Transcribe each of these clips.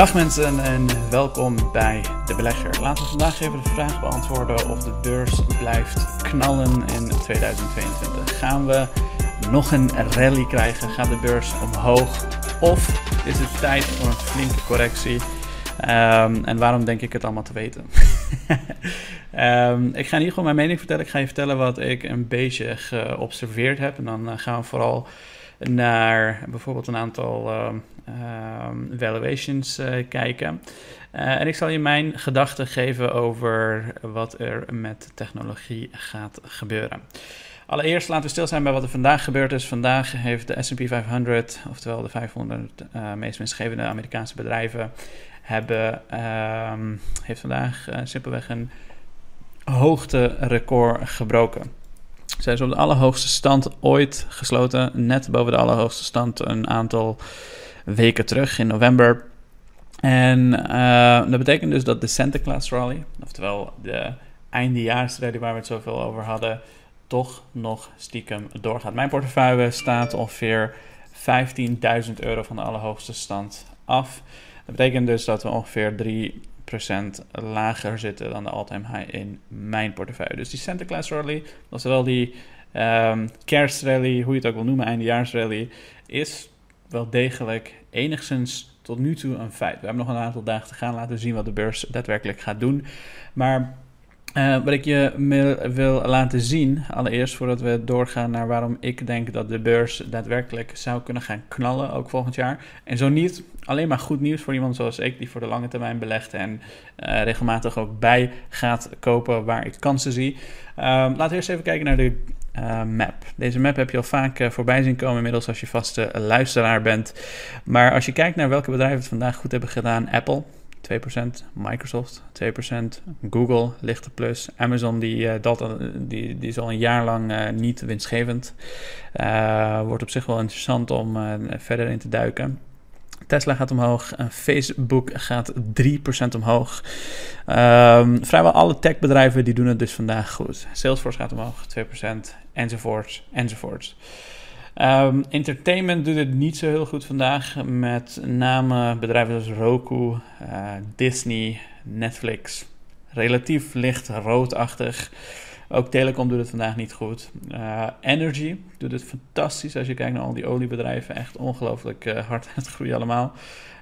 Dag mensen en welkom bij De Belegger. Laten we vandaag even de vraag beantwoorden of de beurs blijft knallen in 2022. Gaan we nog een rally krijgen? Gaat de beurs omhoog? Of is het tijd voor een flinke correctie? Um, en waarom denk ik het allemaal te weten? um, ik ga in ieder geval mijn mening vertellen. Ik ga je vertellen wat ik een beetje geobserveerd heb. En dan uh, gaan we vooral naar bijvoorbeeld een aantal uh, valuations uh, kijken. Uh, en ik zal je mijn gedachten geven over wat er met technologie gaat gebeuren. Allereerst laten we stil zijn bij wat er vandaag gebeurd is. Vandaag heeft de S&P 500, oftewel de 500 meest winstgevende Amerikaanse bedrijven, hebben, ehm, heeft vandaag simpelweg een hoogterecord gebroken. Zij is op de allerhoogste stand ooit gesloten. Net boven de allerhoogste stand een aantal weken terug in november. En uh, dat betekent dus dat de Santa Claus Rally, oftewel de eindejaarsrally waar we het zoveel over hadden, toch nog stiekem doorgaat. Mijn portefeuille staat ongeveer 15.000 euro van de allerhoogste stand af. Dat betekent dus dat we ongeveer 3 lager zitten dan de all-time high in mijn portefeuille. Dus die Santa Claus Rally, wel die um, kerstrally, hoe je het ook wil noemen, eindejaarsrally, is wel degelijk enigszins tot nu toe een feit. We hebben nog een aantal dagen te gaan, laten zien wat de beurs daadwerkelijk gaat doen. Maar uh, wat ik je wil laten zien, allereerst voordat we doorgaan naar waarom ik denk dat de beurs daadwerkelijk zou kunnen gaan knallen, ook volgend jaar. En zo niet, alleen maar goed nieuws voor iemand zoals ik, die voor de lange termijn belegt en uh, regelmatig ook bij gaat kopen waar ik kansen zie. Uh, laten we eerst even kijken naar de uh, map. Deze map heb je al vaak voorbij zien komen inmiddels als je vaste luisteraar bent. Maar als je kijkt naar welke bedrijven het vandaag goed hebben gedaan, Apple 2%, Microsoft 2%, Google lichte plus, Amazon die, uh, dat, die, die is al een jaar lang uh, niet winstgevend. Wordt op zich wel interessant om verder in te duiken. Tesla gaat omhoog, Facebook gaat 3% omhoog. Um, vrijwel alle techbedrijven die doen het dus vandaag goed. Salesforce gaat omhoog, 2%, enzovoorts, enzovoorts. Um, entertainment doet het niet zo heel goed vandaag. Met name bedrijven zoals Roku, uh, Disney, Netflix. Relatief licht roodachtig. Ook telecom doet het vandaag niet goed. Uh, Energy doet het fantastisch als je kijkt naar al die oliebedrijven. Echt ongelooflijk uh, hard aan het groeien allemaal.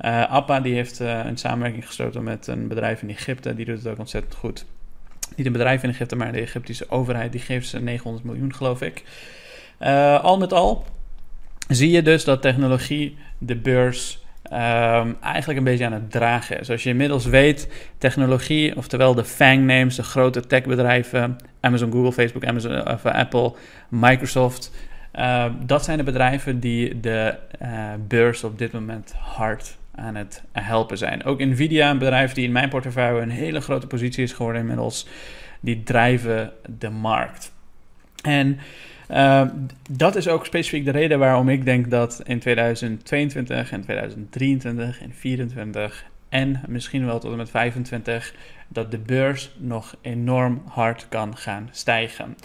Uh, Appa die heeft een samenwerking gesloten met een bedrijf in Egypte. Die doet het ook ontzettend goed. Niet een bedrijf in Egypte, maar de Egyptische overheid. Die geeft ze 900 miljoen geloof ik. Al met al zie je dus dat technologie de beurs Um, eigenlijk een beetje aan het dragen. Zoals je inmiddels weet, technologie, oftewel de FANG names, de grote techbedrijven, Amazon, Google, Facebook, Amazon, of Apple, Microsoft. Dat zijn de bedrijven die de beurs op dit moment hard aan het helpen zijn. Ook Nvidia, een bedrijf die in mijn portefeuille een hele grote positie is geworden inmiddels, die drijven de markt. En uh, dat is ook specifiek de reden waarom ik denk dat in 2022 en 2023 en 2024 en misschien wel tot en met 25 dat de beurs nog enorm hard kan gaan stijgen.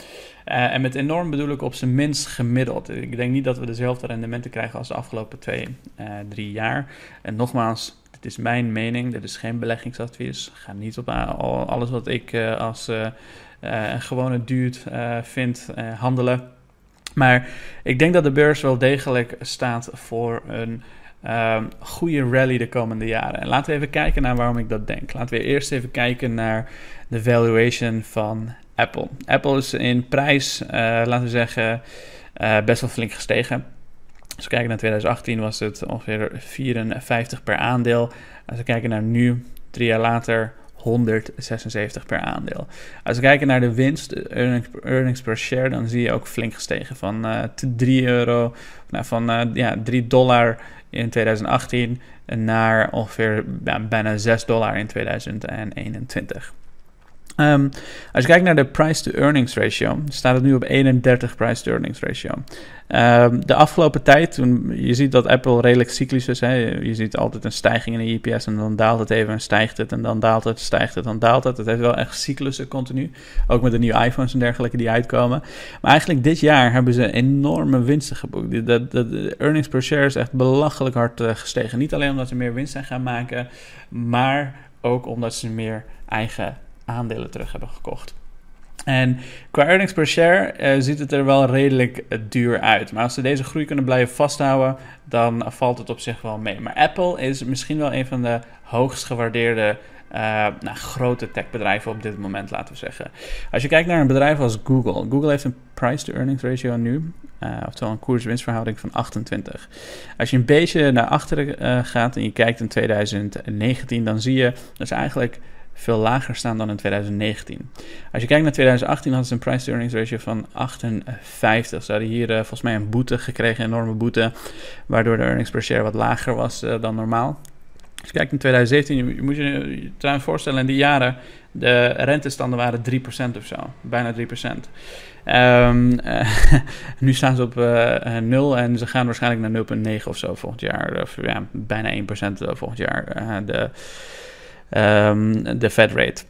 Uh, en met enorm bedoel ik op zijn minst gemiddeld. Ik denk niet dat we dezelfde rendementen krijgen als de afgelopen twee, uh, drie jaar. En nogmaals, dit is mijn mening, dit is geen beleggingsadvies. Ga niet op alles wat ik als een gewone duurt vind handelen. Maar ik denk dat de beurs wel degelijk staat voor een um, goede rally de komende jaren. En laten we even kijken naar waarom ik dat denk. Laten we eerst even kijken naar de valuation van Apple. Apple is in prijs, laten we zeggen, best wel flink gestegen. Als we kijken naar 2018 was het ongeveer 54 per aandeel. Als we kijken naar nu, drie jaar later, 176 per aandeel. Als we kijken naar de winst, earnings, earnings per share, dan zie je ook flink gestegen van uh, eh, 3 euro, van uh, ja, 3 dollar in 2018 naar ongeveer bijna 6 dollar in 2021. Um, als je kijkt naar de price-to-earnings ratio, staat het nu op 31 price-to-earnings ratio. Um, de afgelopen tijd, je ziet dat Apple redelijk cyclisch is. Hè? Je ziet altijd een stijging in de EPS en dan daalt het even en stijgt het en dan daalt het, stijgt het, dan daalt het. Het heeft wel echt cyclussen continu. Ook met de nieuwe iPhones en dergelijke die uitkomen. Maar eigenlijk dit jaar hebben ze enorme winsten geboekt. De, de, de earnings per share is echt belachelijk hard uh, gestegen. Niet alleen omdat ze meer winst zijn gaan maken, maar ook omdat ze meer eigen aandelen terug hebben gekocht. En qua earnings per share uh, ziet het er wel redelijk uh, duur uit. Maar als ze deze groei kunnen blijven vasthouden, dan valt het op zich wel mee. Maar Apple is misschien wel een van de hoogst gewaardeerde uh, nou, grote techbedrijven op dit moment, laten we zeggen. Als je kijkt naar een bedrijf als Google. Google heeft een price-to-earnings ratio nu, oftewel een koers-winstverhouding van 28. Als je een beetje naar achteren gaat en je kijkt in 2019, dan zie je dat ze eigenlijk veel lager staan dan in 2019. Als je kijkt naar 2018 hadden ze een price-to-earnings ratio van 58. Ze hadden hier uh, volgens mij een boete gekregen, een enorme boete, waardoor de earnings per share wat lager was uh, dan normaal. Als je kijkt in 2017, je, moet je je trouwens voorstellen, in die jaren, de rentestanden waren 3% of zo, bijna 3%. Um, uh, nu staan ze op uh, 0 en ze gaan waarschijnlijk naar 0,9 of zo volgend jaar, of ja, bijna 1% volgend jaar. de um, de Fed rate.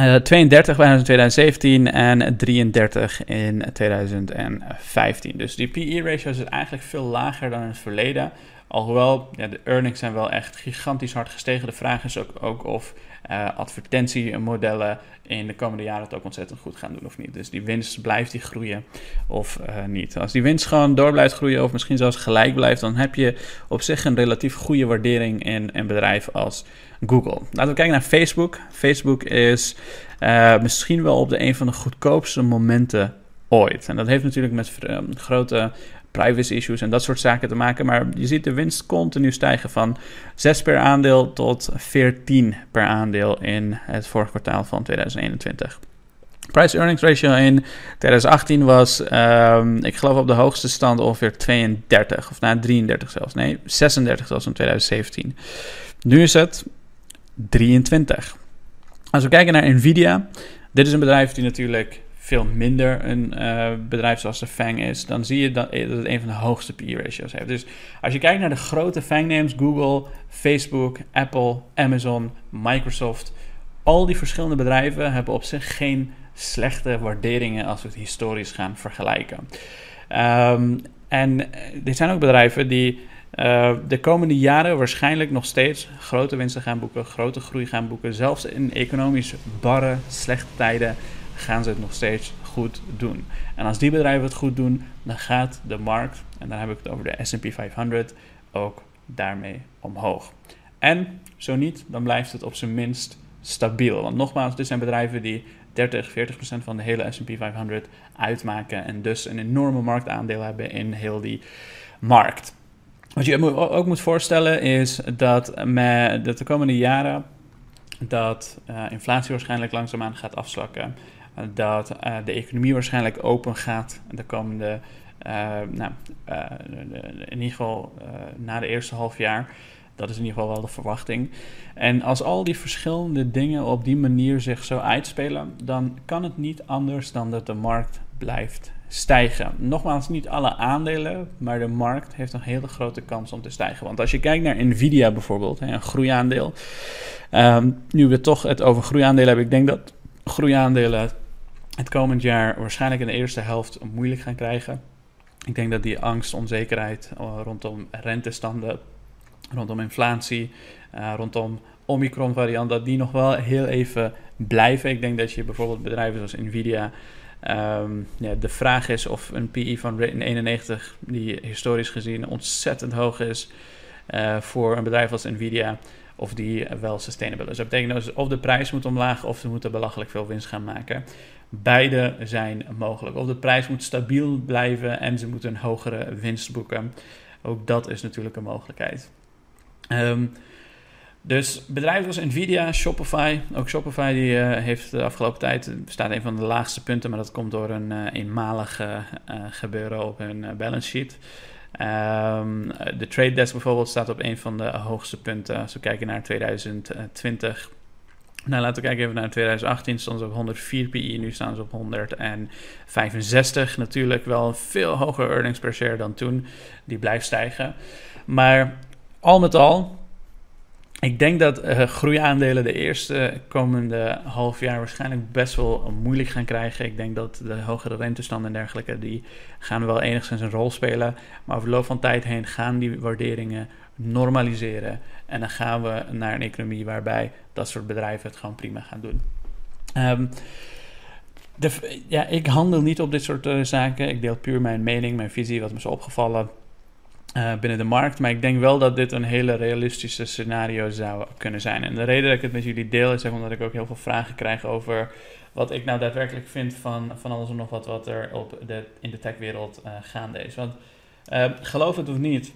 Uh, 32 waren in 2017 en 33 in 2015. Dus die PE-ratio is eigenlijk veel lager dan in het verleden. Alhoewel, ja, de earnings zijn wel echt gigantisch hard gestegen. De vraag is ook, ook of uh, advertentiemodellen in de komende jaren het ook ontzettend goed gaan doen of niet. Dus die winst blijft die groeien of uh, niet. Als die winst gewoon door blijft groeien of misschien zelfs gelijk blijft, dan heb je op zich een relatief goede waardering in een bedrijf als Google. Laten we kijken naar Facebook. Facebook is uh, misschien wel op de een van de goedkoopste momenten ooit. En dat heeft natuurlijk met grote privacy issues en dat soort zaken te maken. Maar je ziet de winst continu stijgen van 6 per aandeel tot 14 per aandeel in het vorige kwartaal van 2021. Price earnings ratio in 2018 was, um, ik geloof op de hoogste stand ongeveer 32, of nou 33 zelfs. Nee, 36 zelfs in 2017. Nu is het 23. Als we kijken naar Nvidia, dit is een bedrijf die natuurlijk veel minder een uh, bedrijf zoals de FANG is, dan zie je dat, dat het een van de hoogste PE-ratios heeft. Dus als je kijkt naar de grote FANG-names, Google, Facebook, Apple, Amazon, Microsoft, al die verschillende bedrijven hebben op zich geen slechte waarderingen als we het historisch gaan vergelijken. Um, en dit zijn ook bedrijven die de komende jaren waarschijnlijk nog steeds grote winsten gaan boeken, grote groei gaan boeken. Zelfs in economisch barre, slechte tijden gaan ze het nog steeds goed doen. En als die bedrijven het goed doen, dan gaat de markt, en dan heb ik het over de SP 500, ook daarmee omhoog. En zo niet, dan blijft het op zijn minst stabiel. Want nogmaals, dit zijn bedrijven die 30, 40 procent van de hele SP 500 uitmaken en dus een enorme marktaandeel hebben in heel die markt. Wat je ook moet voorstellen is dat, met, de komende jaren dat uh, inflatie waarschijnlijk langzaamaan gaat afzwakken dat uh, de economie waarschijnlijk open gaat de komende, uh, nou, uh, in ieder geval na de eerste half jaar. Dat is in ieder geval wel de verwachting. En als al die verschillende dingen op die manier zich zo uitspelen, dan kan het niet anders dan dat de markt blijft stijgen. Nogmaals, niet alle aandelen, maar de markt heeft een hele grote kans om te stijgen. Want als je kijkt naar Nvidia bijvoorbeeld, een groeiaandeel. Um, nu we toch het over groeiaandelen hebben, ik denk dat groeiaandelen het komend jaar waarschijnlijk in de eerste helft moeilijk gaan krijgen. Ik denk dat die angst, onzekerheid eh, rondom rentestanden, rondom inflatie, uh, rondom Omicron-variant, dat die nog wel heel even blijven. Ik denk dat je bijvoorbeeld bedrijven zoals Nvidia. Um, ja, de vraag is of een PE van 91, die historisch gezien ontzettend hoog is uh, voor een bedrijf als Nvidia, of die wel sustainable is. Dat betekent dus of de prijs moet omlaag of ze moeten belachelijk veel winst gaan maken. Beide zijn mogelijk. Of de prijs moet stabiel blijven en ze moeten een hogere winst boeken. Ook dat is natuurlijk een mogelijkheid. Um, dus bedrijven als Nvidia, Shopify, ook Shopify die uh, heeft de afgelopen tijd, staat een van de laagste punten, maar dat komt door een uh, eenmalig uh, gebeuren op hun balance sheet. Um, de Trade Desk bijvoorbeeld staat op een van de hoogste punten als we kijken naar 2020. Nou, laten we kijken even naar 2018. Stonden ze op 104 pi, nu staan ze op 165. Natuurlijk wel veel hoger earnings per share dan toen. Die blijft stijgen. Maar al met al, ik denk dat uh, groeiaandelen de eerste komende half jaar waarschijnlijk best wel moeilijk gaan krijgen. Ik denk dat de hogere rentestanden en dergelijke, die gaan wel enigszins een rol spelen. Maar over de loop van tijd heen gaan die waarderingen normaliseren. En dan gaan we naar een economie waarbij dat soort bedrijven het gewoon prima gaan doen. De, ja, ik handel niet op dit soort uh, zaken. Ik deel puur mijn mening, mijn visie, wat me is opgevallen uh, binnen de markt. Maar ik denk wel dat dit een hele realistische scenario zou kunnen zijn. En de reden dat ik het met jullie deel is omdat ik ook heel veel vragen krijg over wat ik nou daadwerkelijk vind van, van alles en nog wat, wat er op de, in de techwereld uh, gaande is. Want uh, geloof het of niet,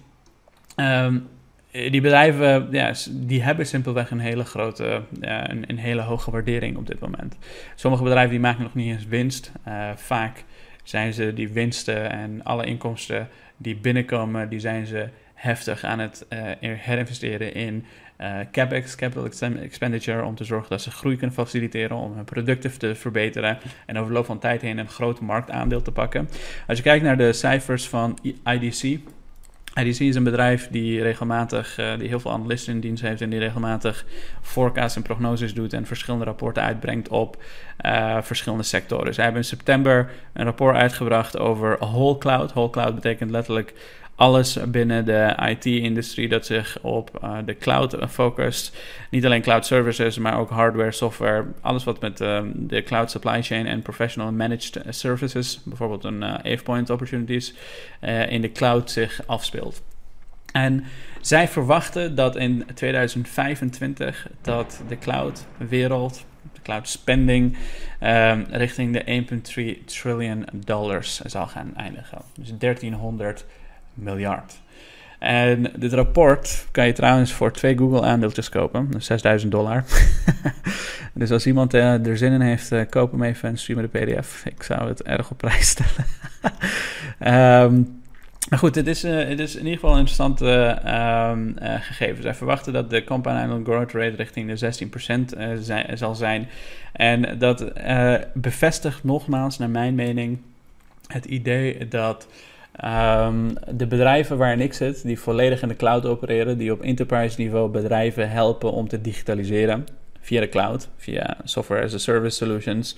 um, die bedrijven ja, die hebben simpelweg een hele grote, een, een, hele hoge waardering op dit moment. Sommige bedrijven die maken nog niet eens winst. Vaak zijn ze die winsten en alle inkomsten die binnenkomen, die zijn ze heftig aan het uh, herinvesteren in uh, CapEx, capital expenditure, om te zorgen dat ze groei kunnen faciliteren, om hun producten te verbeteren en over de loop van tijd heen een groot marktaandeel te pakken. Als je kijkt naar de cijfers van IDC, IDC is een bedrijf die regelmatig, uh, die heel veel analisten in dienst heeft en die regelmatig forecasts en prognoses doet en verschillende rapporten uitbrengt op uh, verschillende sectoren. Zij hebben in september een rapport uitgebracht over whole cloud. Whole cloud betekent letterlijk alles binnen de IT-industrie dat zich op uh, de cloud focust. Niet alleen cloud services, maar ook hardware, software. Alles wat met uh, de cloud supply chain en professional managed services, bijvoorbeeld een uh, AvePoint opportunities, in de cloud zich afspeelt. En zij verwachten dat in 2025 dat de cloud-wereld, de cloud spending, richting de 1,3 trillion dollars zal gaan eindigen. Dus 1300 miljard. En dit rapport kan je trouwens voor twee Google-aandeeltjes kopen. 6000 dollar. dus als iemand uh, er zin in heeft, uh, koop hem even en stuur de pdf. Ik zou het erg op prijs stellen. um, maar goed, het is, uh, het is in ieder geval een interessante um, gegeven. Zij verwachten dat de compound annual growth rate richting de 16% zijn, zal zijn. En dat bevestigt nogmaals, naar mijn mening, het idee dat Um, de bedrijven waarin ik zit, die volledig in de cloud opereren, die op enterprise niveau bedrijven helpen om te digitaliseren via de cloud, via software as a service solutions.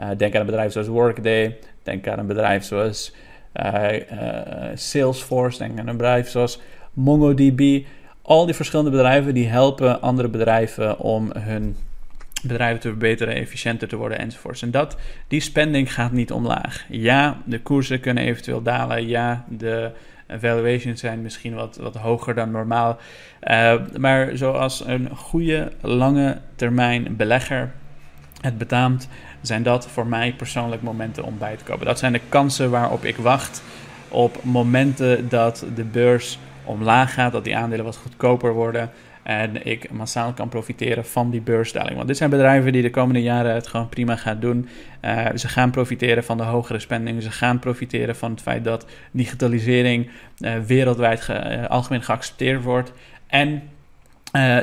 Uh, denk aan een bedrijf zoals Workday, denk aan een bedrijf zoals uh, uh, Salesforce, denk aan een bedrijf zoals MongoDB. Al die verschillende bedrijven die helpen andere bedrijven om hun bedrijven te verbeteren, efficiënter te worden enzovoorts. En dat, die spending gaat niet omlaag. Ja, de koersen kunnen eventueel dalen. Ja, de valuations zijn misschien wat, wat hoger dan normaal. Uh, maar zoals een goede lange termijn belegger het betaamt, zijn dat voor mij persoonlijk momenten om bij te kopen. Dat zijn de kansen waarop ik wacht op momenten dat de beurs omlaag gaat, dat die aandelen wat goedkoper worden. En ik massaal kan profiteren van die beursdaling. Want dit zijn bedrijven die de komende jaren het gewoon prima gaan doen. Uh, ze gaan profiteren van de hogere spending. Ze gaan profiteren van het feit dat digitalisering uh, wereldwijd ge, uh, algemeen geaccepteerd wordt. En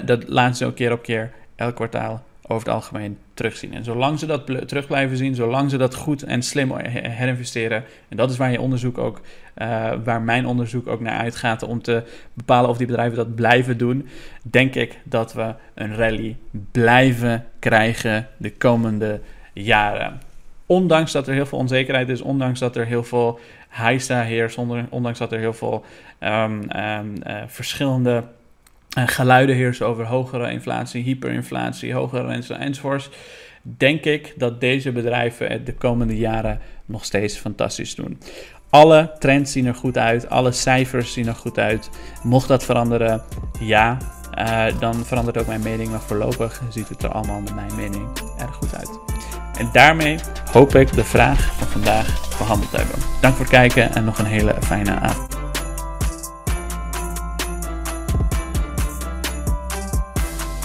dat laten ze ook keer op keer elk kwartaal over het algemeen terugzien. En zolang ze dat terug blijven zien, zolang ze dat goed en slim herinvesteren, en dat is waar je onderzoek ook, uh, waar mijn onderzoek ook naar uitgaat, om te bepalen of die bedrijven dat blijven doen, denk ik dat we een rally blijven krijgen de komende jaren. Ondanks dat er heel veel onzekerheid is, ondanks dat er heel veel heisa heerst, ondanks dat er heel veel um, um, uh, verschillende en geluiden heersen over hogere inflatie, hyperinflatie, hogere rente enzovoorts. Denk ik dat deze bedrijven het de komende jaren nog steeds fantastisch doen. Alle trends zien er goed uit, alle cijfers zien er goed uit. Mocht dat veranderen, ja, uh, dan verandert ook mijn mening. Maar voorlopig ziet het er allemaal naar mijn mening erg goed uit. En daarmee hoop ik de vraag van vandaag behandeld te hebben. Dank voor het kijken en nog een hele fijne avond.